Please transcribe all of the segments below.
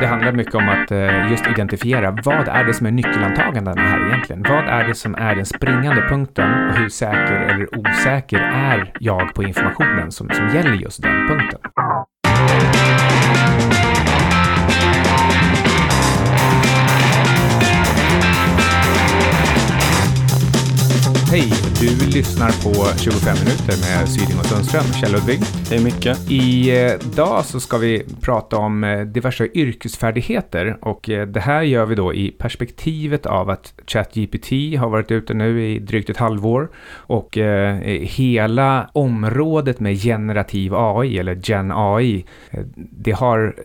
Det handlar mycket om att eh, just identifiera vad är det som är nyckelantagandena här egentligen? Vad är det som är den springande punkten och hur säker eller osäker är jag på informationen som, som gäller just den punkten? Hej! Du lyssnar på 25 minuter med Syding och Sundström, Kjell Ludvig. Hej Micke. Idag så ska vi prata om eh, diverse yrkesfärdigheter och eh, det här gör vi då i perspektivet av att ChatGPT har varit ute nu i drygt ett halvår och eh, hela området med generativ AI eller Gen AI det har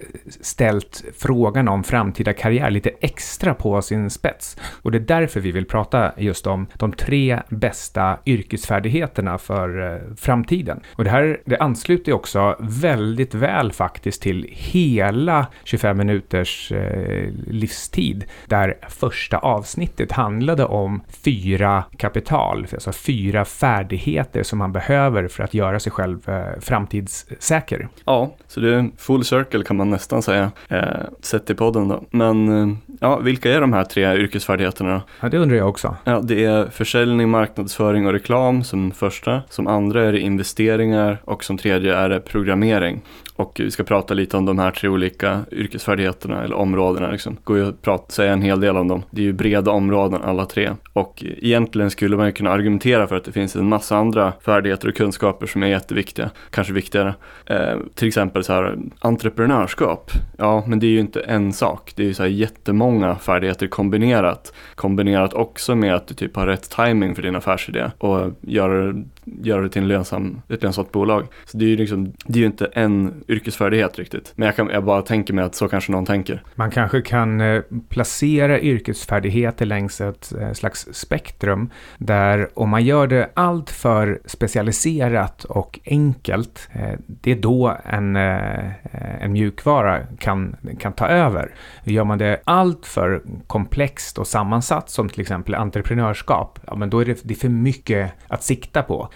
ställt frågan om framtida karriär lite extra på sin spets och det är därför vi vill prata just om de tre bästa yrkesfärdigheterna för eh, framtiden. Och det här det ansluter också väldigt väl faktiskt till hela 25 minuters eh, livstid, där första avsnittet handlade om fyra kapital, alltså fyra färdigheter som man behöver för att göra sig själv eh, framtidssäker. Ja, så det är full circle kan man nästan säga, eh, sett i podden då. Men ja, vilka är de här tre yrkesfärdigheterna? Ja, det undrar jag också. Ja, det är försäljning, marknadsföring och reklam som första. Som andra är det investeringar och som tredje är det programmering. Och vi ska prata lite om de här tre olika yrkesfärdigheterna eller områdena. Liksom. Går ju att prata, säga en hel del om dem. Det är ju breda områden alla tre. Och egentligen skulle man ju kunna argumentera för att det finns en massa andra färdigheter och kunskaper som är jätteviktiga. Kanske viktigare. Eh, till exempel så här entreprenörskap. Ja, men det är ju inte en sak. Det är ju så här jättemånga färdigheter kombinerat. Kombinerat också med att du typ har rätt timing för din affärsidé och göra, gör det till en lönsam, ett lönsamt bolag. Så det är ju liksom, det är ju inte en yrkesfärdighet riktigt. Men jag, kan, jag bara tänker mig att så kanske någon tänker. Man kanske kan eh, placera yrkesfärdigheter längs ett eh, slags spektrum där om man gör det allt för specialiserat och enkelt, eh, det är då en, en mjukvara kan, kan ta över. Gör man det allt för komplext och sammansatt som till exempel entreprenörskap, ja, men då är det, det är för mycket att sikta på.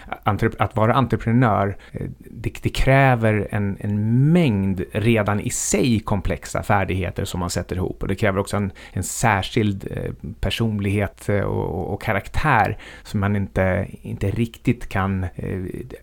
Att vara entreprenör, eh, det, det kräver en, en mängd redan i sig komplexa färdigheter som man sätter ihop. Och det kräver också en, en särskild eh, personlighet eh, och, och, karaktär som man inte, inte riktigt kan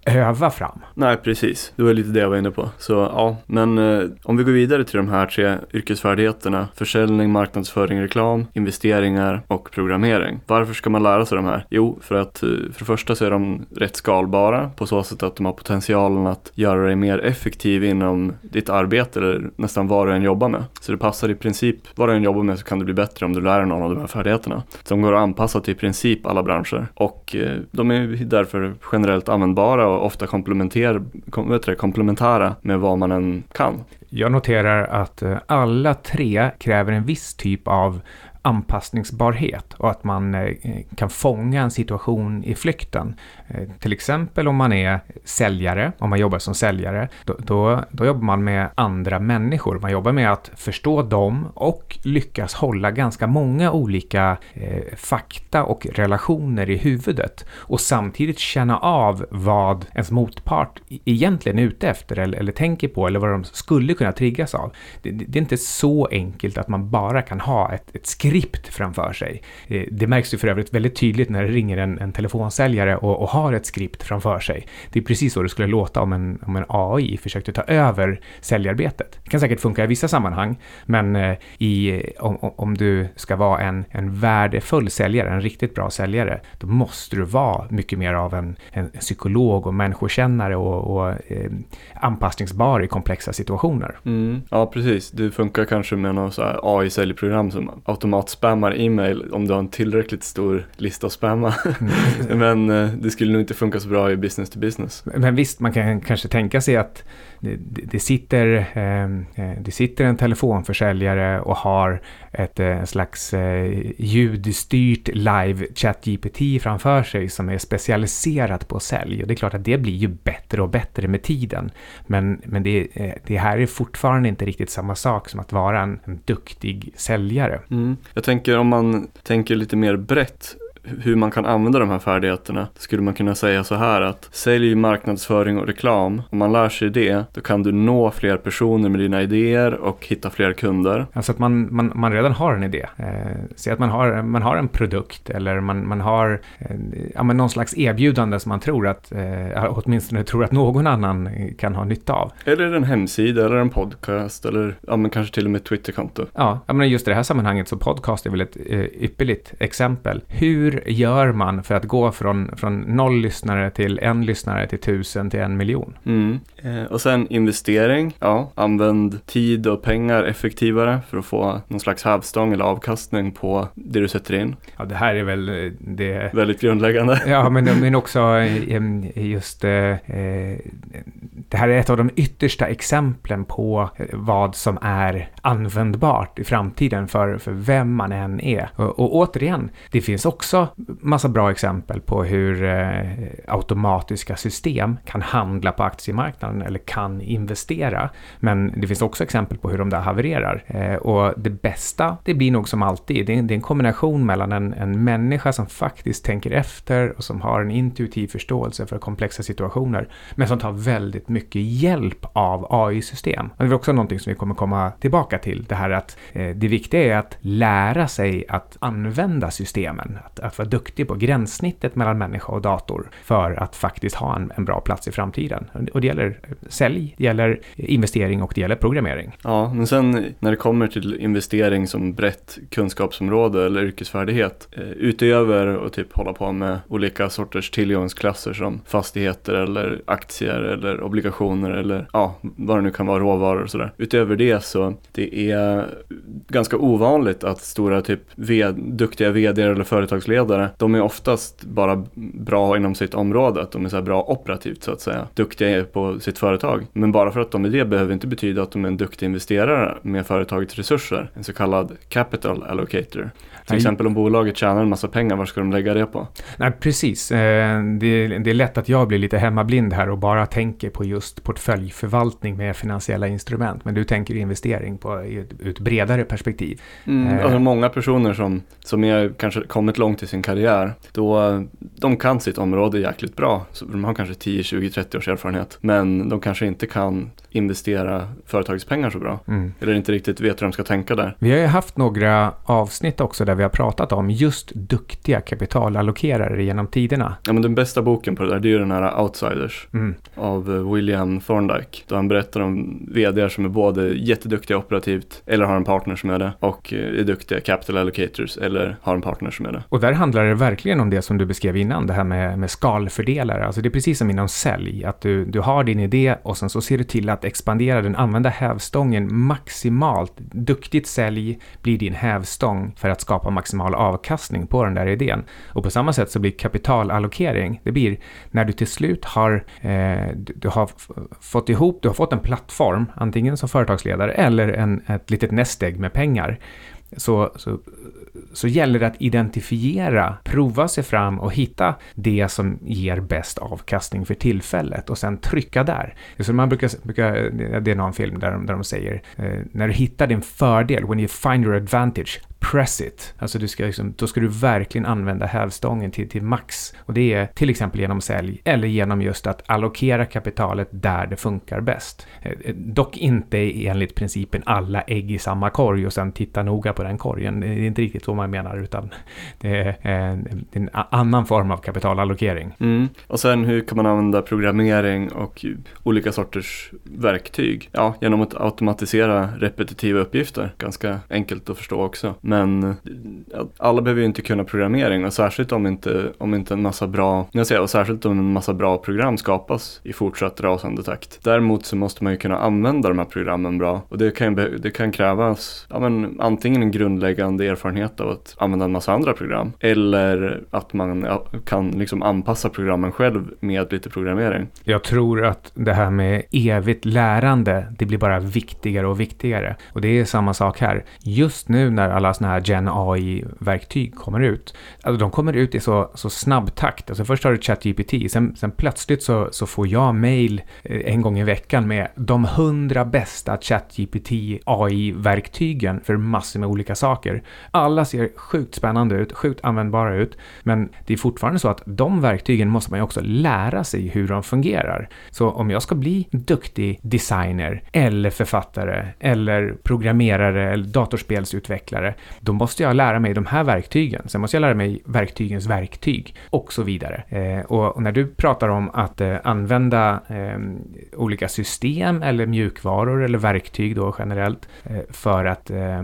öva fram. Nej, precis. Det var lite det jag var inne på. Så ja, men om vi går vidare till de här tre yrkesfärdigheterna. Försäljning, marknadsföring, marknadsföring, reklam, investeringar och programmering. Varför ska man lära sig de här? Jo, för att eh, för det första så är de rätt skalbara på så sätt att de har potentialen att göra dig mer effektiv inom ditt arbete eller nästan vad du än jobbar med. Så det passar i princip, vad du än jobbar med så kan det bli bättre om du lär dig någon av de här färdigheterna. Som går att anpassa till i princip alla branscher. Och eh, de är därför generellt användbara och ofta komplementära med vad man än kan. Jag noterar att eh, alla tre kräver en viss typ av anpassningsbarhet och att man eh, kan fånga en situation i flykten. Eh, till exempel om man är säljare, om man jobbar som säljare, då, då, då, jobbar man med andra människor. Man jobbar med att förstå dem och lyckas hålla ganska många olika eh, fakta och relationer i huvudet och samtidigt känna av vad ens motpart e-, egentligen är ute efter eller, eller tänker på eller vad de skulle kunna triggas av. Det, det, är inte så enkelt att man bara kan ha ett, ett skript framför sig. Eh, det märks ju för övrigt väldigt tydligt när det ringer en, en telefonsäljare och, och har ett skript framför sig. Det är precis så det skulle låta om en, om en AI försökte ta över säljarbetet. Det kan säkert funka i vissa sammanhang, men eh, i, om, om du ska vara en, en värdefull säljare, en riktigt bra säljare, då måste du vara mycket mer av en, en psykolog och människokännare och, och eh, anpassningsbar i komplexa situationer. Mm, ja, precis. Det funkar kanske med något AI-säljprogram som automatspammar e-mail om du har en tillräckligt stor lista att spamma. Mm. men eh, det skulle nog inte funka så bra i business to business. Men visst, man kan kanske tänka sig att det, det, sitter, ehm, eh, det sitter en telefonförsäljare och har ett eh, slags eh, ljudstyrt live ChatGPT framför sig som är specialiserat på sälj. Och det är klart att det blir ju bättre och bättre med tiden. Men, men det, det här är fortfarande inte riktigt samma sak som att vara en, en duktig säljare. Mm. Jag tänker om man tänker lite mer brett hur man kan använda de här färdigheterna skulle man kunna säga så här att sälj, marknadsföring och reklam. Om man lär sig det, då kan du nå fler personer med dina idéer och hitta fler kunder. Alltså att man, man, man redan har en idé. Eh, Säg att man har, man har en produkt eller man, man har eh, ja, någon slags erbjudande som man tror att, eh, åtminstone tror att någon annan kan ha nytta av. Eller en hemsida eller en podcast eller ja, men kanske till och med ett Twitterkonto. Ja, men just i det här sammanhanget så podcast är väl ett eh, ypperligt exempel. Hur hur gör man för att gå från, från noll lyssnare till en lyssnare till tusen till en miljon? Mm. Eh, och sen investering, ja, använd tid och pengar effektivare för att få någon slags hävstång eller avkastning på det du sätter in. Ja, det här är väl eh, det... Väldigt grundläggande. Ja, men, men också eh, just... Eh, det här är ett av de yttersta exemplen på vad som är användbart i framtiden för, för vem man än är. Och, och återigen, det finns också massa bra exempel på hur eh, automatiska system kan handla på aktiemarknaden eller kan investera. Men det finns också exempel på hur de där havererar. Eh, och det bästa, det blir nog som alltid, det är, det är en kombination mellan en, en människa som faktiskt tänker efter och som har en intuitiv förståelse för komplexa situationer, men som tar väldigt mycket hjälp av AI-system. Det är också någonting som vi kommer komma tillbaka till, det här att eh, det viktiga är att lära sig att använda systemen, att, att vara duktig på gränssnittet mellan människa och dator för att faktiskt ha en, en bra plats i framtiden. Och det gäller sälj, det gäller investering och det gäller programmering. Ja, men sen när det kommer till investering som brett kunskapsområde eller yrkesfärdighet, eh, utöver att typ hålla på med olika sorters tillgångsklasser som fastigheter eller aktier eller obligationer eller ja, vad det nu kan vara, råvaror och sådär. Utöver det så det är ganska ovanligt att stora typ ved, duktiga vd eller företagsledare, de är oftast bara bra inom sitt område, att de är så bra operativt så att säga, duktiga på sitt företag. Men bara för att de är det behöver inte betyda att de är en duktig investerare med företagets resurser, en så kallad capital allocator. Till exempel om bolaget tjänar en massa pengar, var ska de lägga det på? Nej, precis. Eh, det är lätt att jag blir lite hemmablind här och bara tänker på just portföljförvaltning med finansiella instrument. Men du tänker investering på ett bredare perspektiv. Mm, alltså många personer som, som är kanske kommit långt i sin karriär, då de kan sitt område jäkligt bra. Så de har kanske 10, 20, 30 års erfarenhet. Men de kanske inte kan investera företagets pengar så bra. Mm. Eller inte riktigt vet hur de ska tänka där. Vi har ju haft några avsnitt också där vi har pratat om just duktiga kapitalallokerare genom tiderna. Ja, men den bästa boken på det där, det är ju den här Outsiders mm. av eh, William Thorndike. Då han berättar om vd som är både jätteduktiga operativt eller har en partner som är det och eh, är duktiga capital allocators eller har en partner som är det. Och där handlar det verkligen om det som du beskrev innan, det här med, med skalfördelare. Alltså det är precis som inom sälj, att du, du har din idé och sen så ser du till att expandera den, använda hävstången maximalt. Duktigt sälj blir din hävstång för att skapa maximal avkastning på den där idén. Och på samma sätt så blir kapitalallokering, det blir när du till slut har, eh, du har fått ihop, du har fått en plattform, antingen som företagsledare eller en, ett litet nästegg med pengar. Så, så, så gäller det att identifiera, prova sig fram och hitta det som ger bäst avkastning för tillfället och sen trycka där. Så man brukar, brukar eh, det är någon film där de, där de säger, eh, när du hittar din fördel, when you find your advantage, press it. Alltså du ska liksom, då ska du verkligen använda hävstången till, till max. Och det är till exempel genom sälj eller genom just att allokera kapitalet där det funkar bäst. Eh, eh, dock inte enligt principen alla ägg i samma korg och sen titta noga på den korgen. Det är inte riktigt så man menar utan det är en, en annan form av kapitalallokering. Mm. Och sen hur kan man använda programmering och olika sorters verktyg? Ja, genom att automatisera repetitiva uppgifter. Ganska enkelt att förstå också. Men men alla behöver ju inte kunna programmering och särskilt om inte, om inte en massa bra, jag säger, och särskilt om en massa bra program skapas i fortsatt rasande takt. Däremot så måste man ju kunna använda de här programmen bra och det kan, det kan krävas ja, men, antingen en grundläggande erfarenhet av att använda en massa andra program eller att man kan liksom anpassa programmen själv med lite programmering. Jag tror att det här med evigt lärande, det blir bara viktigare och viktigare. Och det är samma sak här. Just nu när alla sådana här Gen AI-verktyg kommer ut, alltså de kommer ut i så, så snabb takt. Alltså först har du ChatGPT, sen, sen plötsligt så, så får jag mail eh, en gång i veckan med de hundra bästa ChatGPT AI-verktygen för massor med olika saker. Alla ser sjukt spännande ut, sjukt användbara ut, men det är fortfarande så att de verktygen måste man ju också lära sig hur de fungerar. Så om jag ska bli duktig designer eller författare eller programmerare eller datorspelsutvecklare, då måste jag lära mig de här verktygen. Sen måste jag lära mig verktygens verktyg och så vidare. Eh, och, och, när du pratar om att eh, använda eh, olika system eller mjukvaror eller verktyg då generellt eh, för att eh, eh,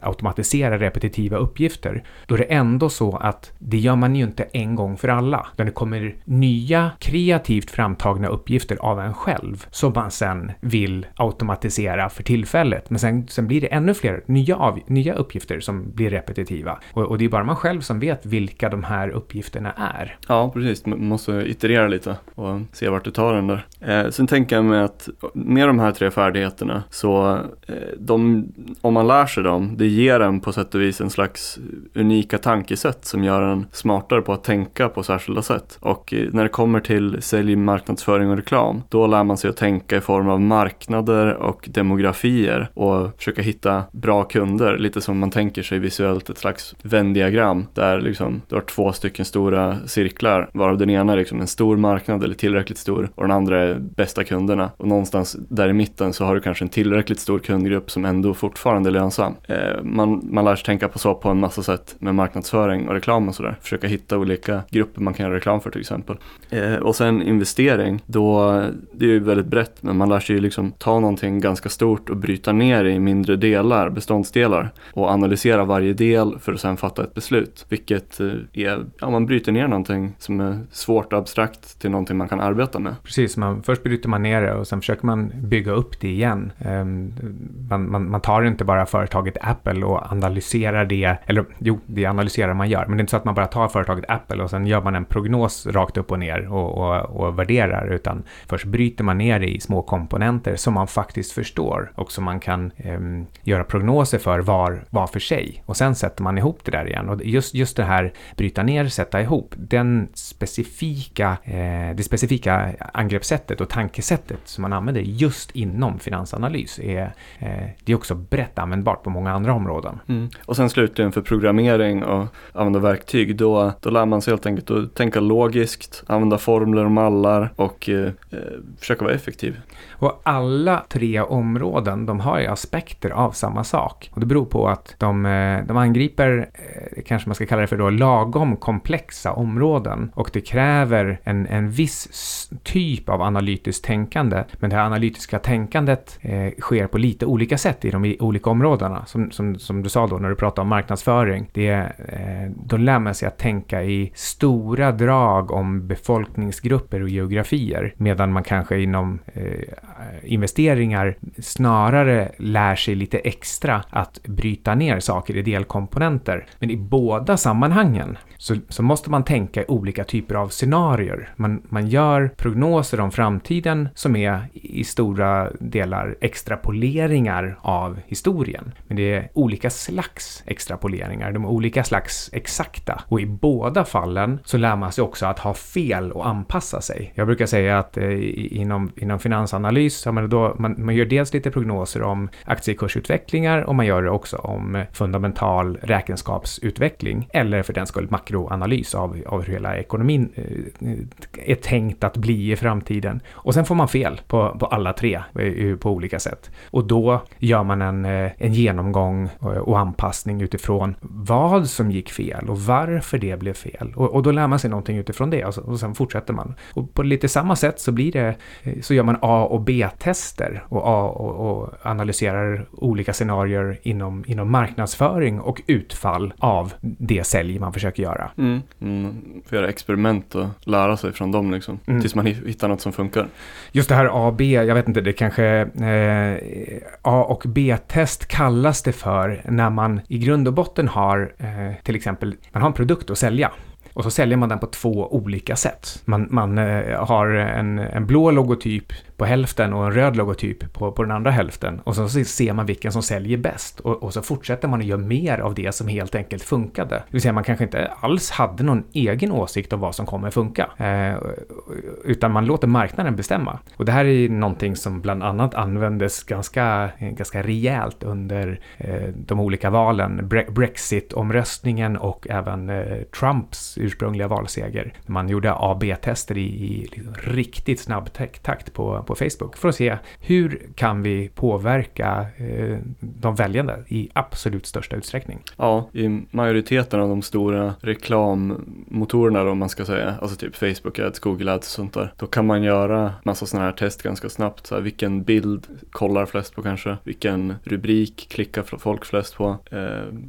automatisera repetitiva uppgifter, då är det ändå så att det gör man ju inte en gång för alla. Utan det kommer nya kreativt framtagna uppgifter av en själv som man sen vill automatisera för tillfället. Men sen, sen blir det ännu fler nya, av, nya uppgifter som blir repetitiva. Och, och, det är bara man själv som vet vilka de här uppgifterna är. Ja, precis. Man måste iterera lite och se vart du tar den där. Eh, sen tänker jag mig att med de här tre färdigheterna så eh, de, om man lär sig dem, det ger en på sätt och vis en slags unika tankesätt som gör en smartare på att tänka på särskilda sätt. Och eh, när det kommer till sälj, marknadsföring och reklam, då lär man sig att tänka i form av marknader och demografier och försöka hitta bra kunder, lite som man tänker sig visuellt ett slags vändiagram där liksom du har två stycken stora cirklar, varav den ena är liksom en stor marknad eller tillräckligt stor och den andra är bästa kunderna. Och någonstans där i mitten så har du kanske en tillräckligt stor kundgrupp som ändå fortfarande är lönsam. Eh, man, man lär sig tänka på så på en massa sätt med marknadsföring och reklam och sådär. Försöka hitta olika grupper man kan göra reklam för till exempel. Eh, och sen investering, då, det är ju väldigt brett men man lär sig ju liksom ta någonting ganska stort och bryta ner i mindre delar, beståndsdelar och analysera varje del för att sen fatta ett beslut. Vilket eh, är, ja man bryter ner någonting som är svårt och abstrakt till någonting man kan arbeta med. Precis, man, först bryter man ner det och sen försöker man bygga upp det igen. Ehm, man, man, man, tar inte bara företaget Apple och analyserar det, eller jo, det analyserar man gör, men det är inte så att man bara tar företaget Apple och sen gör man en prognos rakt upp och ner och, och, och värderar, utan först bryter man ner det i små komponenter som man faktiskt förstår och som man kan eh, göra prognoser för var, var för sig. Och sen sätter man ihop det där igen. Och just, just det här bryta ner, sätta ihop, den specifika, eh, det specifika angreppssättet och tankesättet som man använder just inom finansanalys är, eh, det är också brett användbart på många andra områden. Mm. Och sen slutligen för programmering och använda verktyg, då, då lär man sig helt enkelt att tänka logiskt, använda formler och mallar och eh, eh försöka vara effektiv. Och alla tre områden, de har ju aspekter av samma sak. Och det beror på att de, eh, de angriper, eh, kanske man ska kalla det för då, lagom komplexa områden. Och det kräver en, en viss typ av analytiskt tänkande. Men det här analytiska tänkandet eh, sker på lite olika sätt i de olika områdena. Som, som, som du sa då när du pratade om marknadsföring. Det, eh, då lär man sig att tänka i stora drag om befolkningsgrupper och geografier. Medan man kanske inom eh, investeringar snarare lär sig lite extra att bryta ner saker i delkomponenter. Men i båda sammanhangen så, så måste man tänka i olika typer av scenarier. Man, man gör prognoser om framtiden som är i stora delar extrapoleringar av historien. Men det är olika slags extrapoleringar, de är olika slags exakta. Och i båda fallen så lär man sig också att ha fel och anpassa sig. Jag brukar säga att eh, inom, inom finansanalys, ja, men då, man, man gör dels lite prognoser om aktiekursutvecklingar och man gör det också om eh, fundamental räkenskapsutveckling eller för den skull makroanalys av, av hur hela ekonomin eh, är tänkt att bli i framtiden. Och sen får man fel på, på alla tre eh, på olika sätt. Och då gör man en, eh, en genomgång och, och anpassning utifrån vad som gick fel och varför det blev fel. Och, och då lär man sig någonting utifrån det och, så, och sen fortsätter man. Och på lite samma sätt så blir det, eh, så gör man A och B-tester och, A och, och analyserar olika scenarier inom, inom marknadsföring och utfall av det sälj man försöker göra. Mm. Mm. Får göra experiment och lära sig från dem liksom. Mm. Tills man hittar något som funkar. Just det här A B, jag vet inte, det kanske eh, A och B-test kallas det för när man i grund och botten har eh, till exempel, man har en produkt att sälja. Och så säljer man den på två olika sätt. Man, man eh, har en, en blå logotyp på hälften och en röd logotyp på, på den andra hälften. Och så ser man vilken som säljer bäst. Och, och så fortsätter man att göra mer av det som helt enkelt funkade. Det vill säga man kanske inte alls hade någon egen åsikt om vad som kommer funka. Eh, utan man låter marknaden bestämma. Och det här är någonting som bland annat användes ganska, ganska rejält under eh, de olika valen. Bre Brexit-omröstningen och även eh, Trumps ursprungliga valseger. Man gjorde A-B-tester i, i liksom riktigt snabb takt på, på Facebook för att se hur kan vi påverka eh, de väljande i absolut största utsträckning. Ja, i majoriteten av de stora reklammotorerna om man ska säga, alltså typ Facebook Ads, Google Ads och sånt där, då kan man göra massa sådana här test ganska snabbt. Så här, vilken bild kollar flest på kanske? Vilken rubrik klickar folk flest på? Eh,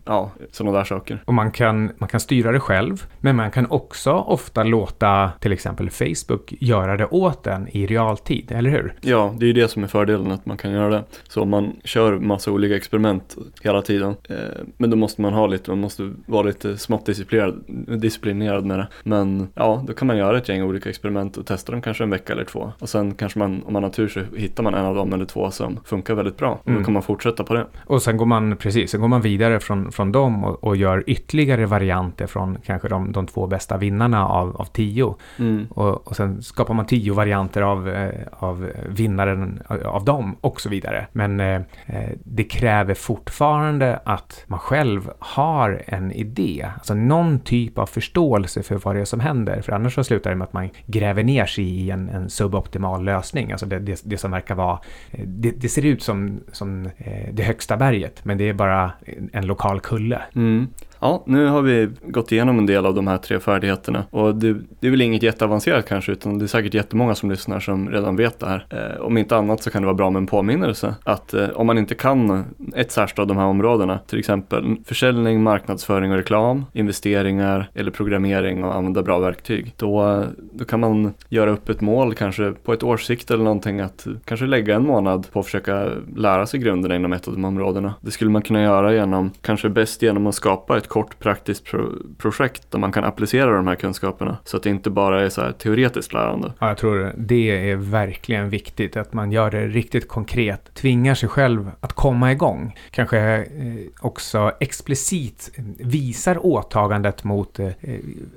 ja, sådana där saker. Och man kan, man kan styra det själv, men man kan också ofta låta till exempel Facebook göra det åt en i realtid, eller hur? Ja, det är ju det som är fördelen att man kan göra det. Så man kör massa olika experiment hela tiden, eh, men då måste man ha lite, man måste vara lite smått disciplinerad, disciplinerad med det. Men ja, då kan man göra ett gäng olika experiment och testa dem kanske en vecka eller två. Och sen kanske man, om man har tur så hittar man en av dem eller två som funkar väldigt bra. Och mm. då kan man fortsätta på det. Och sen går man, precis, sen går man vidare från, från dem och, och gör ytterligare varianter från kanske de, de två bästa vinnarna av, av tio. Mm. Och, och sen skapar man tio varianter av, eh, av vinnaren av dem och så vidare. Men eh, eh, det kräver fortfarande att man själv har en idé, alltså någon typ av förståelse för vad det är som händer. För annars så slutar det med att man gräver ner sig i en, en suboptimal lösning, alltså det, det, det som verkar vara, eh, det, det, ser ut som, som eh, det högsta berget, men det är bara en lokal kulle. Mm. Ja, nu har vi gått igenom en del av de här tre färdigheterna och det, det är väl inget jätteavancerat kanske utan det är säkert jättemånga som lyssnar som redan vet det här. Eh, om inte annat så kan det vara bra med en påminnelse att eh, om man inte kan ett särskilt av de här områdena, till exempel försäljning, marknadsföring och reklam, investeringar eller programmering och använda bra verktyg, då, då kan man göra upp ett mål kanske på ett års sikt eller någonting att kanske lägga en månad på att försöka lära sig grunderna inom ett av de områdena. Det skulle man kunna göra genom, kanske bäst genom att skapa ett kort praktiskt pro projekt där man kan applicera de här kunskaperna. Så att det inte bara är så här teoretiskt lärande. Ja, jag tror det är verkligen viktigt att man gör det riktigt konkret. Tvingar sig själv att komma igång. Kanske eh, också explicit visar åtagandet mot eh,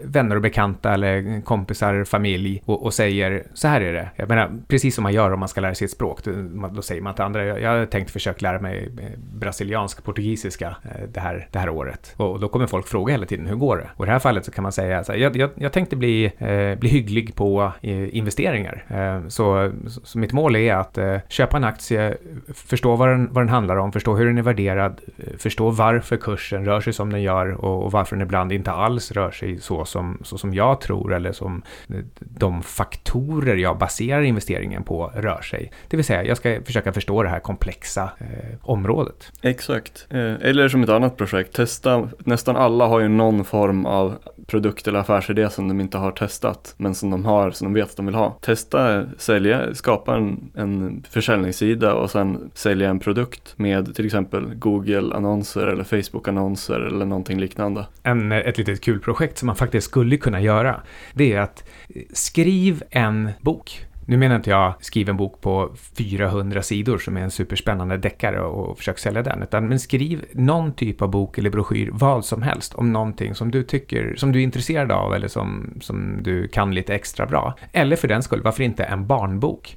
vänner och bekanta eller kompisar, familj och, och, säger så här är det. Jag menar, precis som man gör om man ska lära sig ett språk. Då, då säger man till andra, jag, jag har tänkt försöka lära mig eh, brasiliansk portugisiska eh, det här, det här året. Och då kommer folk fråga hela tiden, hur går det? Och i det här fallet så kan man säga, så här, jag, jag, jag, tänkte bli, eh, bli hygglig på eh, investeringar. Eh, så, så, mitt mål är att eh, köpa en aktie, förstå vad den, vad den handlar om, förstå hur den är värderad, eh, förstå varför kursen rör sig som den gör och, och, varför den ibland inte alls rör sig så som, så som jag tror eller som eh, de faktorer jag baserar investeringen på rör sig. Det vill säga, jag ska försöka förstå det här komplexa eh, området. Exakt. Eh, eller som ett annat projekt, testa nästan alla har ju någon form av produkt eller affärsidé som de inte har testat men som de har, som de vet att de vill ha. Testa, sälja, skapa en, en försäljningssida och sen sälja en produkt med till exempel Google-annonser eller Facebook-annonser eller någonting liknande. En, ett litet kul projekt som man faktiskt skulle kunna göra det är att skriv en bok nu menar inte jag skriva en bok på 400 sidor som är en superspännande deckare och försök sälja den, utan men skriv någon typ av bok eller broschyr, vad som helst, om någonting som du tycker, som du är intresserad av eller som, som du kan lite extra bra. Eller för den skull, varför inte en barnbok?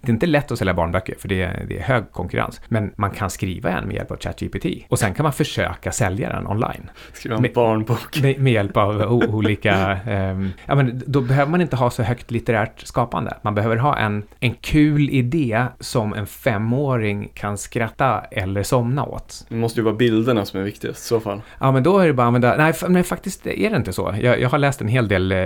Det är inte lätt att sälja barnböcker, för det är, det är hög konkurrens, men man kan skriva en med hjälp av ChatGPT och sen kan man försöka sälja den online. Skriva en med, barnbok. Med, med, hjälp av olika, um, ja men då behöver man inte ha så högt litterärt skap skapande. Man behöver ha en, en kul idé som en femåring kan skratta eller somna åt. Det måste ju vara bilderna som är viktigast i så fall. Ja, men då är det bara att använda, nej, nej faktiskt är det inte så. Jag, jag har läst en hel del eh,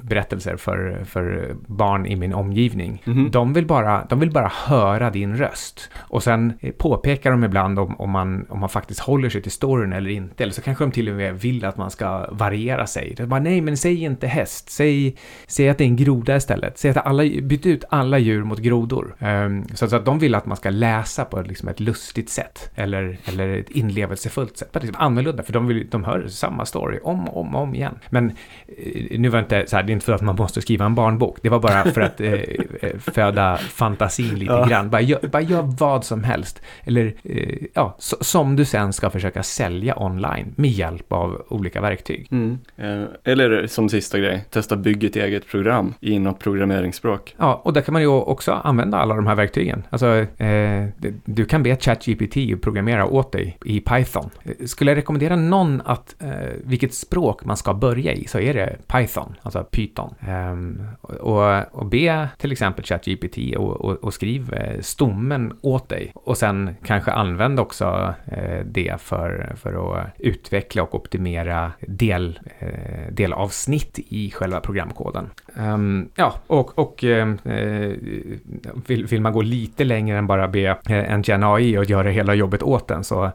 berättelser för, för barn i min omgivning. Mm -hmm. De vill bara bara, de vill bara höra din röst. Och sen eh, påpekar de ibland om, om, man, om man faktiskt håller sig till storyn eller inte. Eller så kanske de till och med vill att man ska variera sig. De bara, nej men säg inte häst, säg, säg att det är en groda istället. Säg att alla, byt ut alla djur mot grodor. Um, så, så, att de vill att man ska läsa på liksom ett lustigt sätt. Eller, eller ett inlevelsefullt sätt. Liksom annorlunda, för de, vill, de hör samma story om och om, om igen. Men eh, nu var det inte så här, det är inte för att man måste skriva en barnbok. Det var bara för att eh, eh föda fantasin lite ja. grann. Bara gör, bara gör vad som helst. Eller eh, ja, so, som du sen ska försöka sälja online med hjälp av olika verktyg. Mm. Eh, eller som sista grej, testa bygga ett eget program i något programmeringsspråk. Ja, och där kan man ju också använda alla de här verktygen. Alltså, eh, du kan be ChatGPT programmera åt dig i Python. Eh, skulle jag rekommendera någon att eh, vilket språk man ska börja i så är det Python, alltså Python. Eh, och, och be till exempel ChatGPT och, och, och skriv eh, stommen åt dig. Och sen kanske använd också eh, det för, för att utveckla och optimera del, eh, delavsnitt i själva programkoden. Um, ja, och, och uh, vill, vill, man gå lite längre än bara be eh, en Gen AI att göra hela jobbet åt den så uh,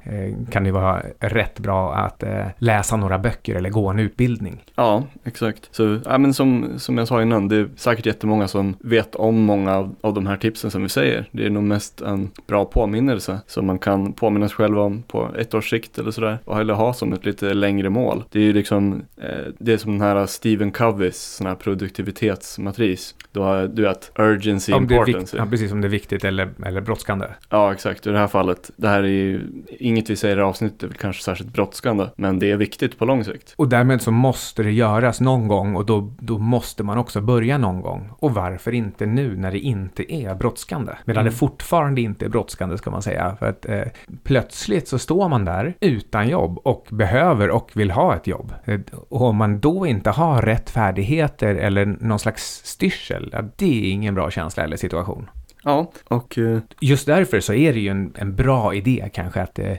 kan det vara rätt bra att uh, läsa några böcker eller gå en utbildning. Ja, exakt. Så, ja, men som, som jag sa innan, det är säkert jättemånga som vet om många av, av de här tipsen som vi säger. Det är nog mest en bra påminnelse som man kan påminna sig själv om på ett års sikt eller sådär. Eller ha som ett lite längre mål. Det är ju liksom, eh, det är som den här Stephen Coveys sån här produktivitet, produktivitetsmatris. Då har du vet, urgency, om importance. Ja, precis, om det är viktigt eller, eller brådskande. Ja, exakt. I det här fallet, det här är ju, inget vi säger i avsnittet är väl kanske särskilt brådskande, men det är viktigt på lång sikt. Och därmed så måste det göras någon gång och då, då måste man också börja någon gång. Och varför inte nu när det inte är brådskande? Medan mm. det fortfarande inte är brådskande ska man säga. För att eh, plötsligt så står man där utan jobb och behöver och vill ha ett jobb. Eh, och om man då inte har rätt färdigheter eller någon slags styrsel, ja, det är ingen bra känsla eller situation. Ja, och... Uh... Just därför så är det ju en, en bra idé kanske att eh,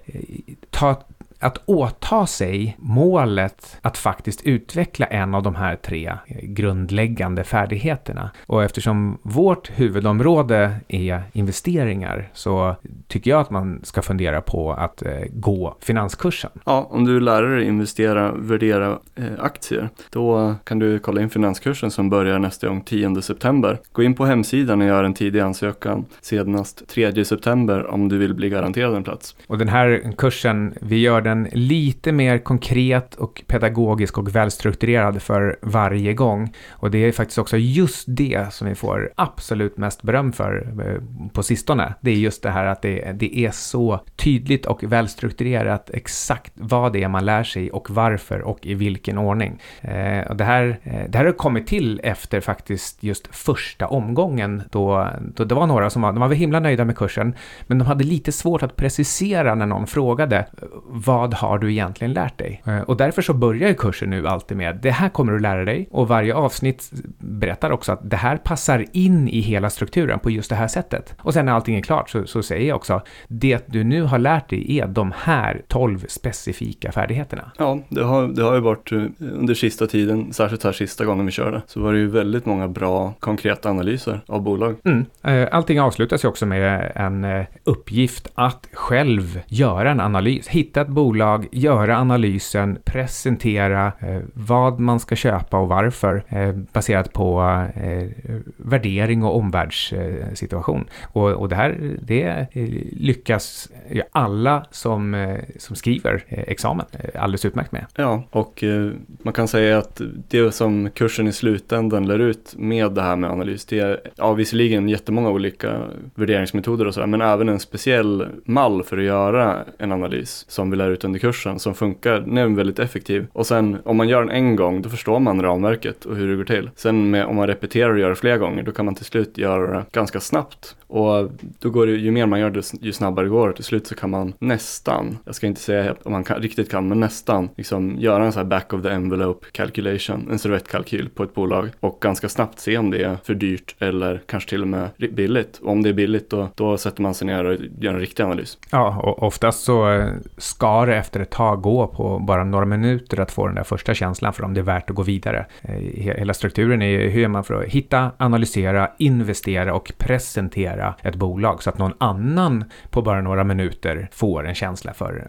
ta att åta sig målet att faktiskt utveckla en av de här tre grundläggande färdigheterna. Och eftersom vårt huvudområde är investeringar så tycker jag att man ska fundera på att eh, gå finanskursen. Ja, om du lär dig investera, värdera eh, aktier, då kan du kolla in finanskursen som börjar nästa gång 10 september. Gå in på hemsidan och gör en tidig ansökan senast 3 september om du vill bli garanterad en plats. Och den här kursen, vi gör den den lite mer konkret och pedagogisk och välstrukturerad för varje gång. Och det är faktiskt också just det som vi får absolut mest beröm för eh, på sistone. Det är just det här att det, det är så tydligt och välstrukturerat exakt vad det är man lär sig och varför och i vilken ordning. Eh, och det, här, eh, det här har kommit till efter faktiskt just första omgången då, då det var några som var, de var himla nöjda med kursen, men de hade lite svårt att precisera när någon frågade eh, vad vad har du egentligen lärt dig? Eh, och därför så börjar kursen nu alltid med det här kommer du lära dig och varje avsnitt berättar också att det här passar in i hela strukturen på just det här sättet. Och sen när allting är klart så, så säger jag också det du nu har lärt dig är de här 12 specifika färdigheterna. Ja, det har, det har ju varit eh, under sista tiden, särskilt här sista gången vi körde, så var det ju väldigt många bra konkreta analyser av bolag. Mm. Eh, allting avslutas ju också med en uppgift att själv göra en analys, hitta ett bolag bolag, göra analysen, presentera eh, vad man ska köpa och varför eh, baserat på eh, värdering och omvärldssituation. Och, och det här det eh, lyckas ju alla som, eh, som skriver eh, examen eh, alldeles utmärkt med. Ja, och eh, man kan säga att det som kursen i slutändan lär ut med det här med analys, det är ja, visserligen jättemånga olika värderingsmetoder och sådär, men även en speciell mall för att göra en analys som vi lär ut under kursen som funkar, den är väldigt effektiv. Och sen om man gör den en gång, då förstår man ramverket och hur det går till. Sen med, om man repeterar och gör det flera gånger, då kan man till slut göra det ganska snabbt. Och då går det, ju mer man gör det, ju snabbare går det. Till slut så kan man nästan, jag ska inte säga om man kan, riktigt kan, men nästan liksom göra en sån här back of the envelope calculation, en servettkalkyl på ett bolag och ganska snabbt se om det är för dyrt eller kanske till och med billigt. Och om det är billigt då, då sätter man sig ner och gör en riktig analys. Ja, och oftast så eh, ska det efter ett tag gå på bara några minuter att få den där första känslan för om det är värt att gå vidare. Eh, hela strukturen är ju hur man för att hitta, analysera, investera och presentera ett bolag så att någon annan på bara några minuter får en känsla för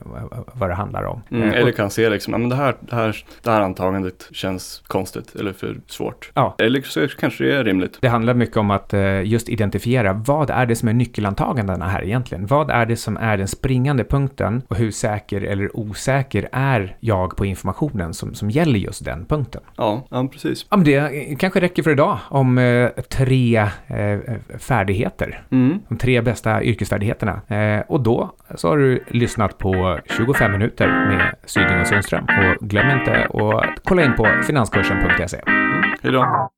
vad det handlar om. Mm, eller kan se liksom, men det här, det, här, det här antagandet känns konstigt eller för svårt. Ja. Eller så kanske det är rimligt. Det handlar mycket om att just identifiera vad är det som är nyckelantagandena här egentligen? Vad är det som är den springande punkten och hur säker eller osäker är jag på informationen som, som gäller just den punkten? Ja, ja precis. Ja, men det kanske räcker för idag om eh, tre eh, färdigheter. Mm. De tre bästa yrkesfärdigheterna. Eh, och då så har du lyssnat på 25 minuter med Syding och Sundström. Och glöm inte att kolla in på finanskursen.se. Mm. Hej då.